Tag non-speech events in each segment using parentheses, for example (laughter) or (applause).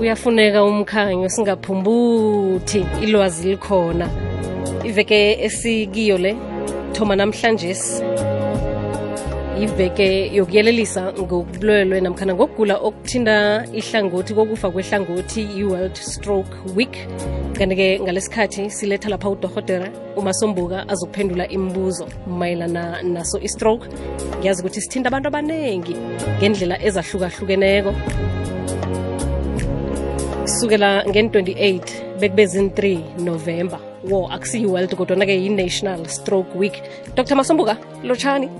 uyafuneka umkhanyo singaphumbuthi ilwazi likhona. Iveke esikiyo le thoma namhlanje iveke yokuyelelisa ngobulwelwe namkhana ngokugula okuthinta ihlangothi kokufa kwehlangothi i-world stroke week. Kanti-ke ngalesikhathi siletha lapha udohotera umasombuka azokuphendula imibuzo mayelana naso i-stroke. Ngiyazi ukuthi sithinta abantu abaningi ngendlela ezahlukahlukeneko. Kusukela ngen-28 bekube zin-3 november. Wo akusiyi-world kodwana-ke yi-national stroke week. Dr masombuka lotshani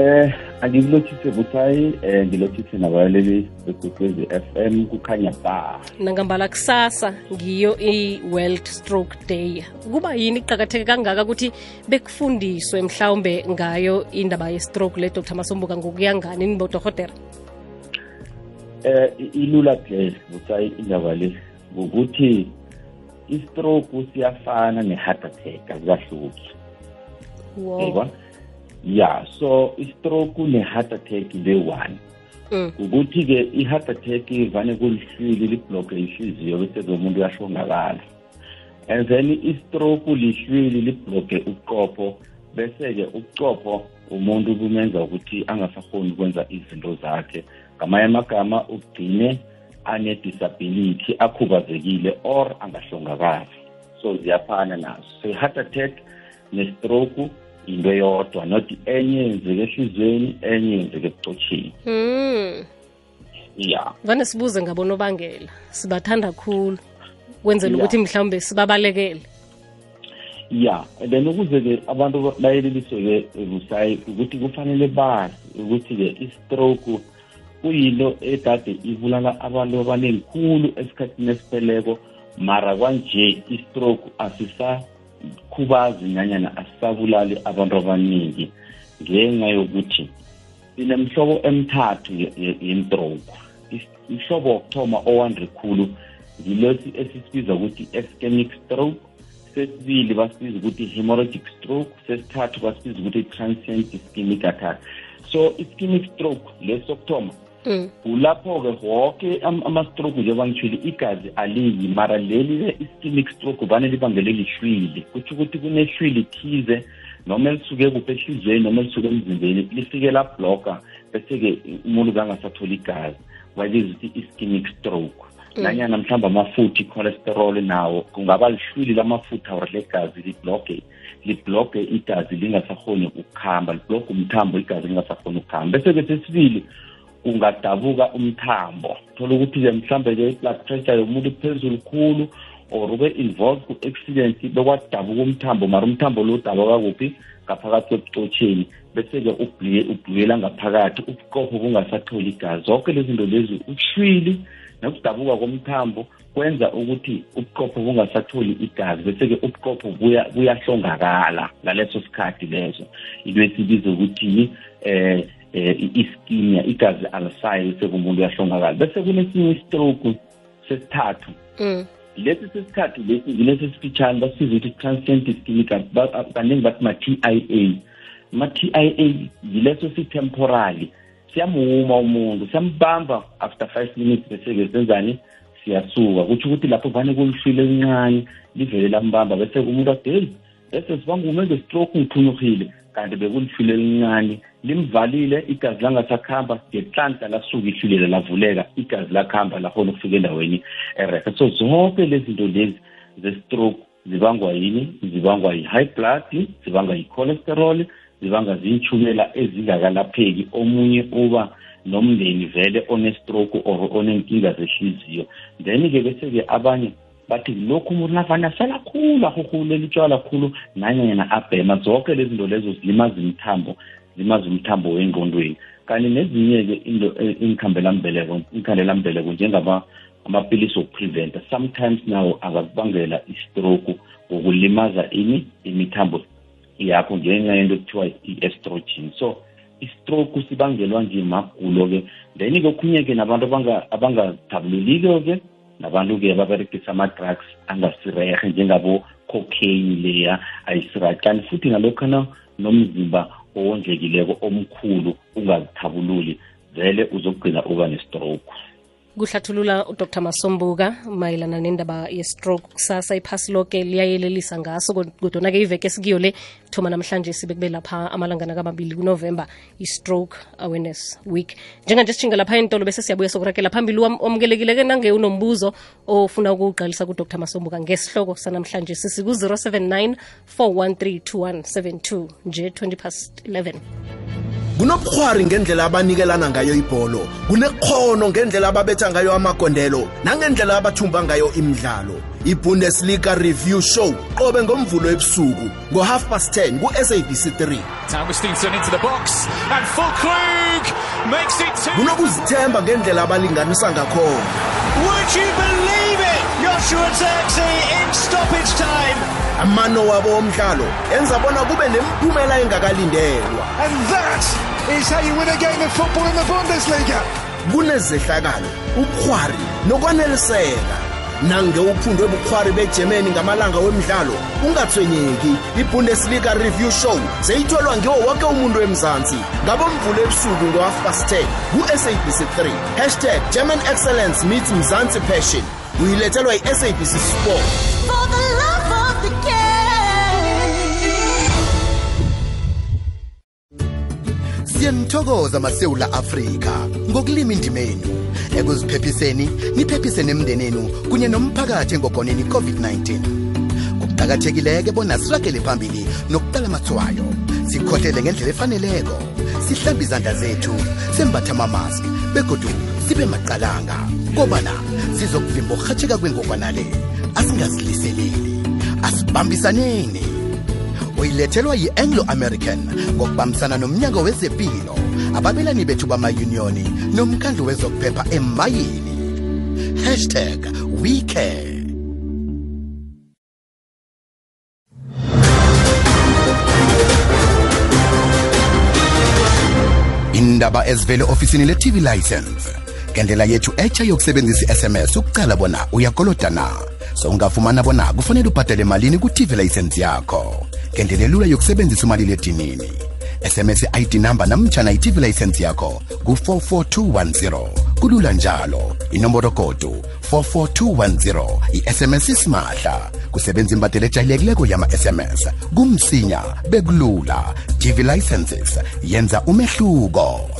eh angikulothise buthai eh ngilothise nabalaleli bekwekwezi FM kukhanya ba. Nangambala kusasa ngiyo i-world stroke day. Kuba yini kuqakatheke kangaka ukuthi bekufundiswe mhlawumbe ngayo indaba ye-stroke le dr. Masombuka ngokuya ngani nibodohotera eh ilula hle buthai indaba le ngokuthi i-stroke siyafana ne-heart attack akukahluki wow. Ya so i-stroke ne-heart attack le-one ukuthi-ke i-heart attack ivane kulihlwili libhlokhe ihliziyo bese-ke umuntu uyahlongakala and then i-stroke lihlwili libhloge uqopho bese-ke uqopho umuntu kumenza ukuthi angasakhoni ukwenza izinto zakhe. Ngamanye amagama ugcine ane-disability akhubazekile or angahlongakali. So ziyaphana nazo. So i-heart attack ne-stroke into eyodwa not enye yenzeke ehlizweni enye yenzeke ebucotsheni hmm. ya. Vane sibuze ngabonobangela sibathanda khulu. Kwenzela ukuthi mhlawumbe sibabalekele. Ya then ukuze-ke abantu bayeleliswe-ke busayi ukuthi kufanele bazi ukuthi-ke i-stroke kuyinto ekade ibulala abantu abaningi khulu esikhathini esipheleko mara kwanje i-stroke asisa khubazi nanyana asisabulali abantu abaningi ngenxa yokuthi sinemhlobo emithathu yemstroke ihlobo wokuthoma owande khulu ngilesi esisibiza ukuthi ischemic stroke sesibili basibiza ukuthi hemorrhagic stroke sesithathu basibiza ukuthi transient ischemic attack. So ischemic stroke lesi sokuthoma kulapho-ke woke ama-stroke njengoba ngitshile igazi aliyi mara leli-ke ischemic stroke vane libangele lihlwili kutho ukuthi kunehlwili thize noma elisuke kuphi ehlizweni noma elisuke emzimbeni lifike labhlokha bese-ke umuntu kangasatholi igazi. Wayibiza ukuthi ischemic stroke nanyana mhlawumbe amafutha i-cholesterol nawo kungaba lihlwili lamafutha or legazi libloge libloge igazi lingasakhoni ukukhamba libloge umthambo igazi lingasakhoni ukukhamba. Bese-ke sesibili kungadabuka umthambo. Thola ukuthi-ke mhlambe-ke i-blood pressure yomuntu phezulu khulu or ube involved ku-accident bekwadabuka umthambo mara umthambo lo udabuka kuphi? Ngaphakathi kwebucotsheni bese-ke ubhuyela ngaphakathi ubuqopho bungasatholi igazi. Zonke lezi zinto lezi ushwili nokudabuka komthambo kwenza ukuthi ubuqopho bungasatholi igazi. Bese-ke ubuqopho buyahlongakala ngaleso sikhathi leso. Into esibiza ukuthi eh eh ischemia igazi alisayi sekumuntu uyahlongakala bese kunesinye istroke sesithathu. Lesi sesithathu lesi ngilesi esifitshane basiza ukuthi transient ischemic kaningi bathi ma-t i a. Ma-t i a yileso si-temporally siyamuma umuntu siyambamba after five minutes bese-ke senzani? Siyasuka. Kutsho ukuthi lapho vane kulifile elincane livele lambamba bese umuntu ade heyi bese sibangume nge-stroke ngiphunyukile kanti bekulifile elincane. Limvalile igazi langasakhamba ngenhlanhla lasuka ihlulile lavuleka igazi lakhamba lakhona ukufika endaweni erehe so zonke lezi zinto lezi ze-stroke zibangwa yini? Zibangwa yi-high blood zibangwa yi-cholesterol zibanga ziyinchumela ezingakalapheki. Omunye uba nomndeni vele one-stroke or onenkinga zehliziyo. Then-ke bese-ke abanye bathi lokhu umuntu navane asela khulu ahuhulela litshwala khulu nanyana abhema zonke lezi zinto lezo zilimaza imithambo zilimaza umthambo wengqondweni. Kanti nezinye-ke into iinkhandelambeleko inkhandelambeleko njengaba amapilisi sometimes nawo angakubangela istroke ngokulimaza ini imithambo yakho ngenxa yento ekuthiwa i-estrogen. So istroke sibangelwa nje magulo-ke. Then-ke okhunye-ke nabantu abangathabululiko-ke nabantu-ke baberegisa ama-drugs angasirehe njengabo-cocaine leya ayisirahi kanti futhi ngalokhana nomzimba owondlekileko omkhulu ungazithabululi vele uzogcina uba nestroke kuhlathulula udr. Masombuka mayelana nendaba ye-stroke. Kusasa iphasi loke liyayelelisa ngaso kodwana-ke iveke esikiyo le thoma namhlanje sibe kube lapha amalangana kamabili kunovemba i-stroke awareness week. Njenganje sishinga lapha entolo bese siyabuya sokurakela phambili wamukelekile-ke nange unombuzo ofuna ukuqalisa kudr. Masombuka ngesihloko sanamhlanje. Sisiku-079 413 2172 nje 20 past 11 kunobukhwari ngendlela abanikelana ngayo ibholo kunekhono ngendlela ababetha ngayo amagondelo nangendlela abathumba ngayo imidlalo ibundesliga review show qobe ngomvulo ebusuku ngo-half past 10 ku-sabc 3 Augustinson into the box and Fulkrug makes it two. kunokuzithemba ngendlela abalinganisa ngakhona Would you believe it? Joshua Zirkzee in stoppage time. amano wabo omdlalo enza bona kube nemiphumela engakalindelwa And that is how you win a game of football in the Bundesliga. kunezehlakalo ubukhwari nokwaneliseka. Nange uphundwe bukhwari begermany ngamalanga wemidlalo ungathwenyeki. Ibundesliga review show seyitholwa ngiwo wonke umuntu emzansi ngabomvulo ebusuku ngo-half past 10 ku-sabc 3 hashtag german excellence meets mzansi passion. Uyilethelwa yi-sabc sport. For the siyanithokoza masewula afrika. Ngokulima indimenu ekuziphephiseni niphephise nemndenenu kunye nomphakathi engogoneni i-covid-19 kuqakathekileke bona siragele phambili nokuqala amathwayo sikhohlele ngendlela efaneleko. Sihlambe izandla zethu sembathe amamaski begodu sibe maqalanga kobana sizokuvimba ukurhatsheka kwengogwana le asingaziliseleli. Asibambisaneni uyilethelwa yi-anglo-american ngokubambisana nomnyango wezempilo ababelani bethu bamayuniyoni nomkhandlu wezokuphepha emayini hashtag wecare indaba ezivele ofisini le-tv license. Ngendlela yethu etsha yokusebenzisa i-sms ukucala bona uyakoloda na so ungafumana bona kufanele ubhadale malini ku-tv license yakho ngendlela elula yokusebenzisa umaliledinini sms i-id number namtshana i-tv license yakho ku-44210 kulula njalo. Inomboro kodu 44210 i-sms isimahla. Kusebenza imbadelo ejayelekileko yama-sms kumsinya bekulula. Tv licenses yenza umehluko.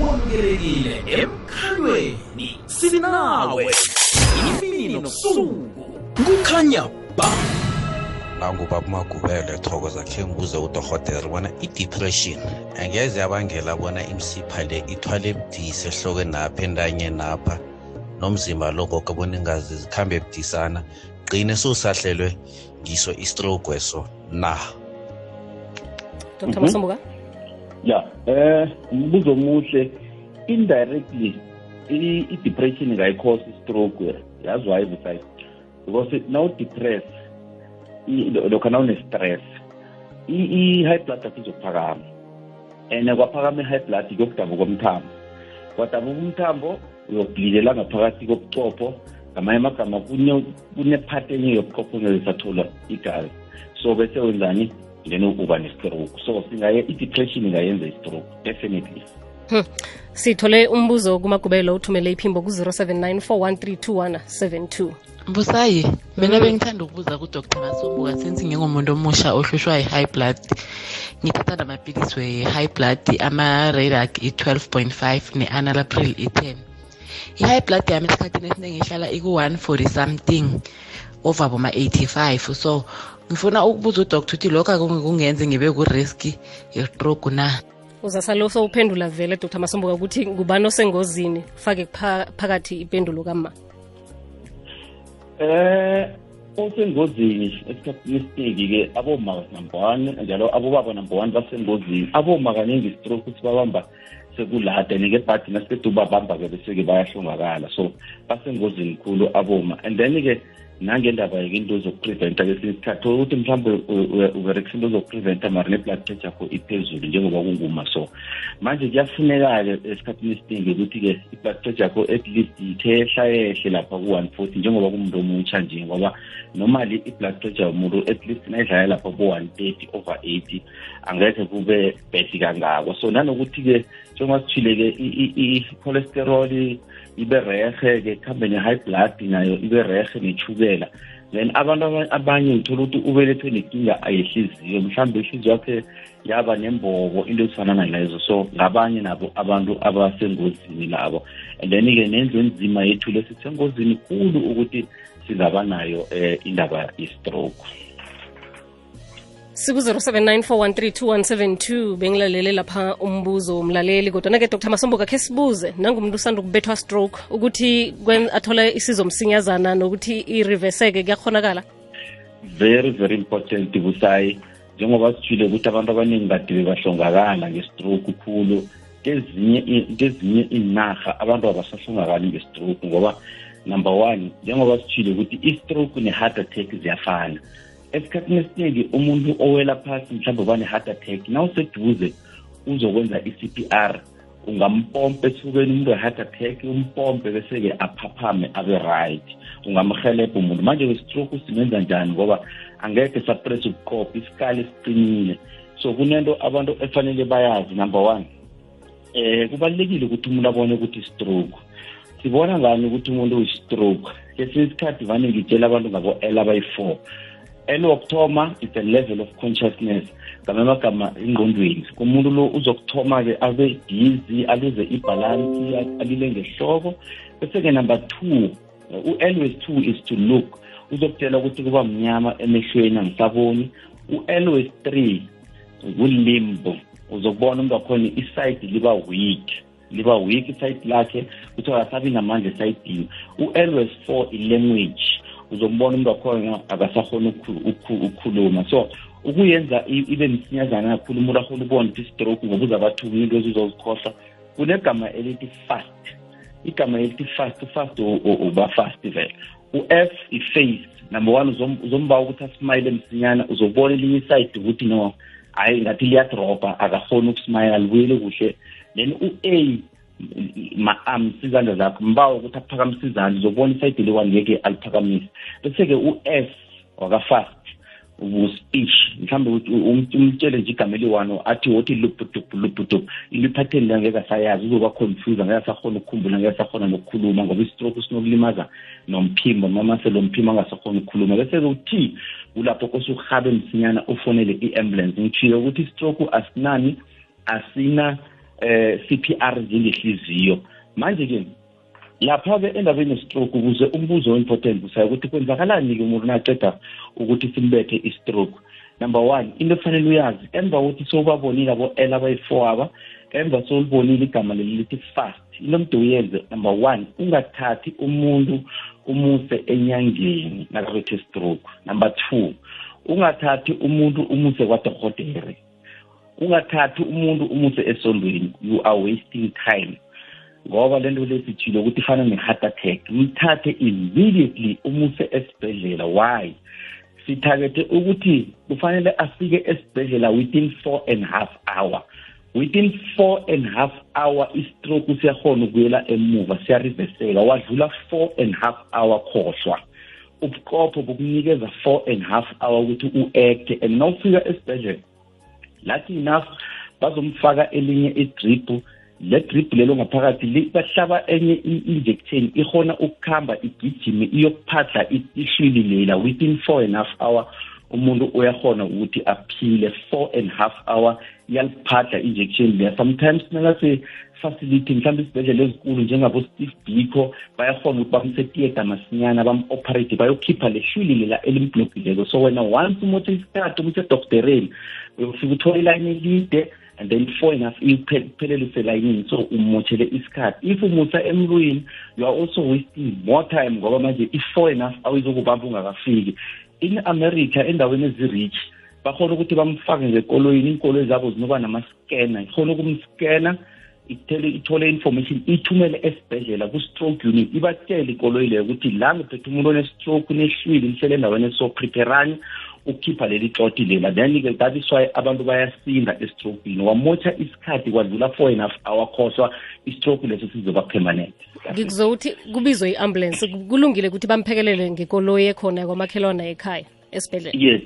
Wamukelekile emkhalweni. Sinawe. Imini nobusuku kukhanya ba. Nangubaba magubele thokoza khe ngibuze udorhotere bona i-depression angeze yabangela bona imsipha le ithwale budisi ehlokweni napha entanye napha. Nomzimba lo ngoke bona ingazi zikhambe budisana gcine susahlelwe ngiso istroke weso na? Dr masombuka ya eh umbuzo omuhle indirectly i- i-depression ingayikhosa i-stroke yazi why busayi because nawu-depress i- lo- lokha nawune-stress i-high blood yakho izokuphakama. And kwaphakama i-high blood kuyokudabuka umthambo. Kwadabuka umthambo uyokubhlilela ngaphakathi kobuchopho ngamanye amagama kune- kunepart enye yobuchopho ongelisathola igazi so bese wenzani? Then uba ne-stroke. So singaye i-depression ingayenza i-stroke definitely. Hmm. sithole umbuzo kumagubelo uthumele iphimbo ku-079 4132172 busayi mina bengithanda ukubuza kudr masombuka since ngingumuntu omusha ohlushwa yi-high blood. Ngithatha namapilisi we-high blood ama-radak i-12.5 ne-analapril i-10 i-high blood yami esikhathini esiningi ihlala iku-140 something over boma-85 so ngifuna ukubuza udoktor ukuthi lokho akungenzi ngibe kuriski yestroke na uzasalo sowuphendula vele dr. Masombuka ukuthi ngubani osengozini? Fake phakathi impendulo kama eh osengozini esikhathini esiningi-ke aboma number one njalo abobaba number one basengozini. Aboma kaningi i-stroke ukuthi babamba sekulada nike bhadi nasiqeda ubabamba-ke bese-ke bayahlongakala. So basengozini khulu aboma and then-ke nangendaba-ke into zokupreventa kwesinye isikhathi. Ukuthi mhlawumbe uberekisa into zokupreventa mari ne-blood pressure yakho iphezulu njengoba kunguma. So manje kuyafuneka-ke esikhathini esiningi ukuthi-ke i-blood pressure yakho at least ithe yehlayehle lapha ku-one forty njengoba kumuntu omutsha nje ngoba normally i-blood pressure yomuntu at least nayidlala lapha ku-one thirty over eighty angekhe kube bad kangako. So nanokuthi-ke njengoba sithile-ke i-cholesterol ibe rehe-ke kuhambe ne-high blood nayo ibe rehe nechukela then abantu abanye ngithola ukuthi ubelethwe nenkinga ayehliziyo mhlawumbe ihliziyo yakhe yaba nembobo into ezifana nalezo. So ngabanye nabo abantu abasengozini labo. And then-ke nendlu enzima yethu lesisengozini kulu ukuthi sizaba nayo um indaba ye-stroke siku-079 bengilalele lapha umbuzo umlaleli kodwana-ke dr. Masomboka khe sibuze nangumuntu usanda ukubethwa stroke ukuthi athole isizo msinyazana nokuthi iriveseke kuyakhonakala very very important busayi njengoba sithile ukuthi abantu abaningi badibe bahlongakala nge-stroke khulu kezinye inarha abantu abasahlongakali nge-stroke ngoba number one njengoba sithile ukuthi i-stroke ne-heart attack ziyafana esikhathini esiningi umuntu owela phasi mhlawumbe bane-heart attack na useduze uzokwenza i-cpr ungampompe esifukeni umuntu we-heart attack umpompe bese-ke aphaphame abe right. Ungamhelebha umuntu. Manje we-stroke usimenza njani? Ngoba angekhe sapress ukuqopha isikali esiqinile so kunento abantu efanele bayazi number one eh kubalulekile ukuthi umuntu abone ukuthi i-stroke sibona ngani ukuthi umuntu uyi-stroke? Kesinye isikhathi vane ngitshela abantu ngabo-l abayi-four l wokuthoma is a level of consciousness ngama amagama engqondweni. Kumuntu lo uzokuthoma-ke abe busy aluze ibhalansi alile ngehloko. Bese-ke number two u-l wes two is to look. Uzokutshela ukuthi kuba mnyama emehlweni angisaboni. U-l wes three kulimbo uzokubona umuntu wakhona iside liba weak. Liba weak iside lakhe kuthiwa akasabi namandla esayidini. U-l wes four i-language. Uzombona umuntu wakhona akasakhona ukukhuluma. So ukuyenza ibe msinyazana kakhulu umuntu akhona ubona ukuthi stroke ngoba uzabathuma into ezizozikhohlwa kunegama elithi fast. Igama elithi fast fast uba fast vele. U-f i-face. Number one uzombawa ukuthi asimayile msinyana uzobona elinye iside ukuthi no hayi ngathi liyadroba akakhoni ukusimayila libuyele kuhle. Then u-a ma-arms izandla zakho mbawa ukuthi aphakamise izandla uzobona isayidi le-one ngeke aliphakamise bese-ke u-s wakafast ubu-speech mhlawumbe umtshele nje igama eli-one athi wothi lubhudubu lubhudubu iliphatheni le ngeke asayazi uzoba confuse ngeke asakhona ukukhumbula ngeke asakhona nokukhuluma ngoba istroke sinokulimaza nomphimbo noma mphimbo angasakhona ukukhuluma. Bese-ke uthi kulapho kosukuhabe msinyana ufonele i-ambulance ngithiye ukuthi istroke asinani asina eh CPR njengehliziyo. Manje ke lapha ke endabeni ye-stroke ukuze umbuzo o-important usayo ukuthi kwenzakalani-ke umuntu naceda ukuthi simbethe i-stroke? Number one into efanele uyazi emva kokuthi sowubabonile abo-l abayi-four aba emva sowulibonile igama leli lithi fast into mde uyenze number one ungathathi umuntu umuse enyangeni nakabethe stroke number two ungathathi umuntu umuse kwadohotere ungathathi umuntu umuse esondweni you are wasting time. Ngoba lento lesithile ukuthi ifana ne-heart attack mthathe immediately umuse esibhedlela. Why? Sithargete ukuthi kufanele afike esibhedlela within four and half hour. Within four and half hour istroke siyakhona ukuyela emuva siyariveseka wadlula four and half hour khohlwa. Ubuqopho bokunikeza four and half hour ukuthi u-acte and nawufika esibhedlela lathi enough bazomfaka elinye idrip le drip lelo ngaphakathi bahlaba enye i-injection ihona ukukhamba igijime iyokuphadla ihlwili lela within four and half hour umuntu uyahona ukuthi aphile four and half hour iyaliphadla injection leya. Sometimes nangase-facility mhlawumbe isibhedlela ezinkulu njengabo-steve biko bayahona ukuthi bamsetiyeda masinyana bam-operate bayokhipha le hlwili lela elimblokileko so wena once umuthi isikhathi umuthi edoktereni uyofika uthola ilayini elide and then four and half iphelele uselayinini. So umotshele isikhathi. If umusa emlwini you are also wasting more time ngoba manje i-four and half awuyizokubamba ungakafiki. In america endaweni ezi-rich bakhona ukuthi bamfake ngekoloyini iinkoloyi zabo zinoba nama-scanner. Ikhona ukumscanner ithele ithole information ithumele esibhedlela ku-stroke unit. Ibatshele ikoloyi leyo ukuthi la ngiphethe umuntu one-stroke unehlwili lihlele endaweni eso preparani ukukhipha leli xoti lela then-ke that is why abantu bayasinda estrokini wamotsha isikhathi kwadlula four and half hour khohlwa istroke leso sizoba permanent. Ngikuzouthi kubizwe i-ambulance. Kulungile ukuthi bamphekelele ngekoloyi ekhona kwamakhelwana ekhaya esibhedlela? Yes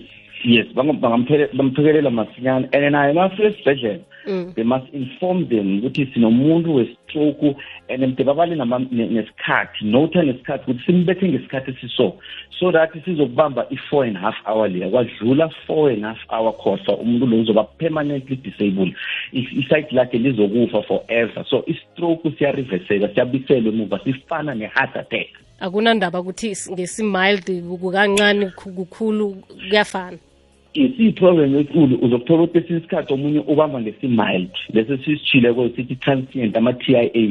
yes bamphekelela masinyane. And naye mafika esibhedlela they must inform them ukuthi sinomuntu westroke and mde babale nesikhathi notha nesikhathi ukuthi simbethe ngesikhathi esiso so that sizokubamba i-four and half hour leya. Kwadlula four and half hour khohlwa umuntu lo uzoba permanently disabled. I- lakhe lizokufa forever. So istroke siyariveseka siyabiselwa emuva sifana ne-heart attack. Akunandaba ukuthi ngesi-mild kukancane kukhulu kuyafana isiyi-problem uzokuthola ukuthi esinye isikhathi omunye ubamba ngesi-mild leso sisitshileko sithi transient ama-t i a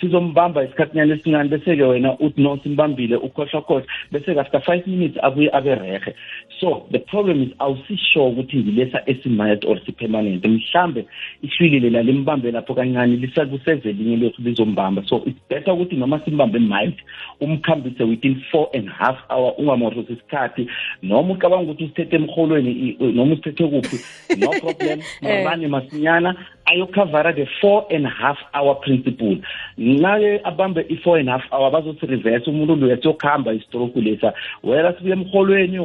sizombamba isikhathinyana esincane bese-ke wena uthi no simbambile ukhohlwakhohlwa bese-ke after five minutes abuye abe rehe so the problem is awusisure ukuthi ngilesa esi-mild or si-permanent mhlambe ihlwili lela limbambe lapho kancane lisakuseze linye lethu lizombamba. So it's better ukuthi noma simbambe mild umkhambise within four and a half hour ungamorhosi isikhathi. Noma ucabanga ukuthi usithethe emholweni i- noma usithethe kuphi no problem. Mabane (laughs) masinyana ayokhavara the four and half hour principle. Naye abambe i-four and half hour bazothi reverse umuntu loya siyokuhamba istroke lesa. Wela sibuya emholweni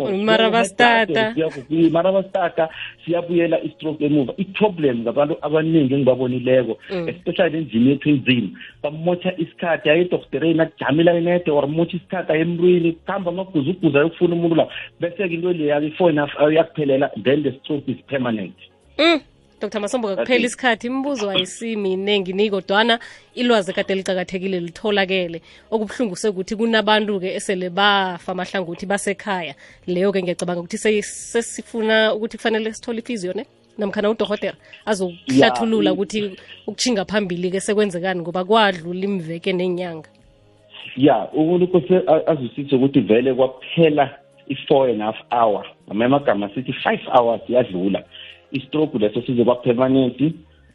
Mara basitata siyabuyela istroke emuva. I-problem ngabantu abaningi engibabonileko Mm. especially endlini yethu enzima. Bamotha isikhathi aye edoktereni akujamila inede or motha isikhathi aye emntwini kuhamba amaguzuguza ayokufuna umuntu la. Bese-ke into leya i-four and half hour yakuphelela then the stroke is permanent. Mm. Dr. Masombo kuphela isikhathi imibuzo ayisiminengi ni kodwana ilwazi kade licakathekile litholakele. Okubuhlungu sekuthi kunabantu-ke esele bafa amahlangothi basekhaya. Leyo-ke ngiyacabanga ukuthi sesifuna ukuthi kufanele sithole ifiziyo ne? Namkhana udohotera azokuhlathulula ukuthi ukutshinga phambili-ke sekwenzekani ngoba kwadlula imveke nenyanga ya umuntu kose azwisise ukuthi vele kwaphela i-four and a half hour. Ngamanye amagama sithi five hours yadlula istroke leso sizoba permanent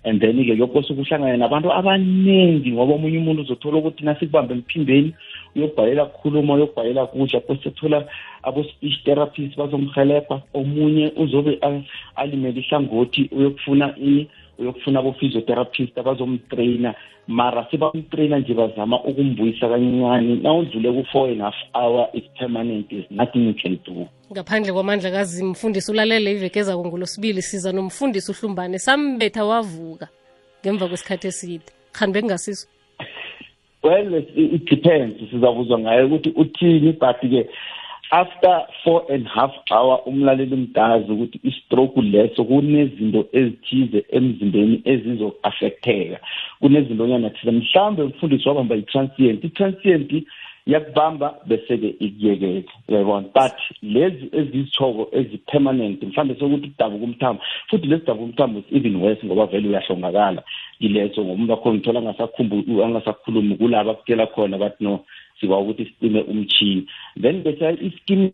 and then-ke yokose kuhlangane nabantu abaningi ngoba omunye umuntu uzothola ukuthi nasikubambe emphimbeni uyobhalela kukhuluma uyobhalela kudla kose thola abo-speech therapist bazomhelebha. Omunye uzobe a- alimele ihlangothi uyokufuna ini uyokufuna abo-physiotherapist abazomtraina mara sebamtrayina nje bazama ukumbuyisa kancane. Na udlule ku-four and half hour is permanent is nothing you can do. Ngaphandle kwamandla kazi mfundisi ulalele ezako ngolosibili siza nomfundisi uhlumbane sambetha wavuka ngemva kwesikhathi eside. Khani bekungasiso well it, it depends sizabuzwa ngayo ukuthi uthini but-ke after four and half hour umlaleli umdazi ukuthi istroke leso kunezinto ezithize emzimbeni ezizo-affecteka kunezinto nyana thize mhlawumbe umfundisi wabamba i-transient. I-transient yakubamba bese-ke ikuyekela uyayibona? But lezi ezizithoko ezi-permanent mhlawumbe sokuthi kudabuka umthambo futhi lesi dabuka umthambo is even worse ngoba vele uyahlongakala. Yileso ngomuntu wakhona uthola angasakhumbu- angasakhulumi kulaba akutshela khona bathi no siba ukuthi sicime umchini then bese iskin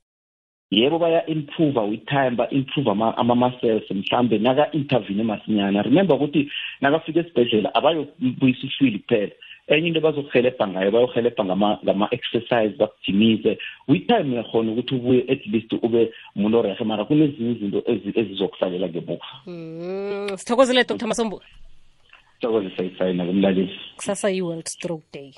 yebo baya-improve with time ba-improve ama- ama-muscles mhlambe naka-intervene masinyana. Remember ukuthi nakafika esibhedlela abayobuyisa ihlwili kuphela. Enye into bazokuhelebha ngayo bayohelebha ngama- ngama-exercise bakujimise. With time uyakhona ukuthi ubuye at least ube umuntu orehe mara kunezinye izinto ezi- ezizokusalela ngemuva mm. sithokozele dr. Masomboka thokozisa isayina kumlaleli. Kusasa yi-world stroke day.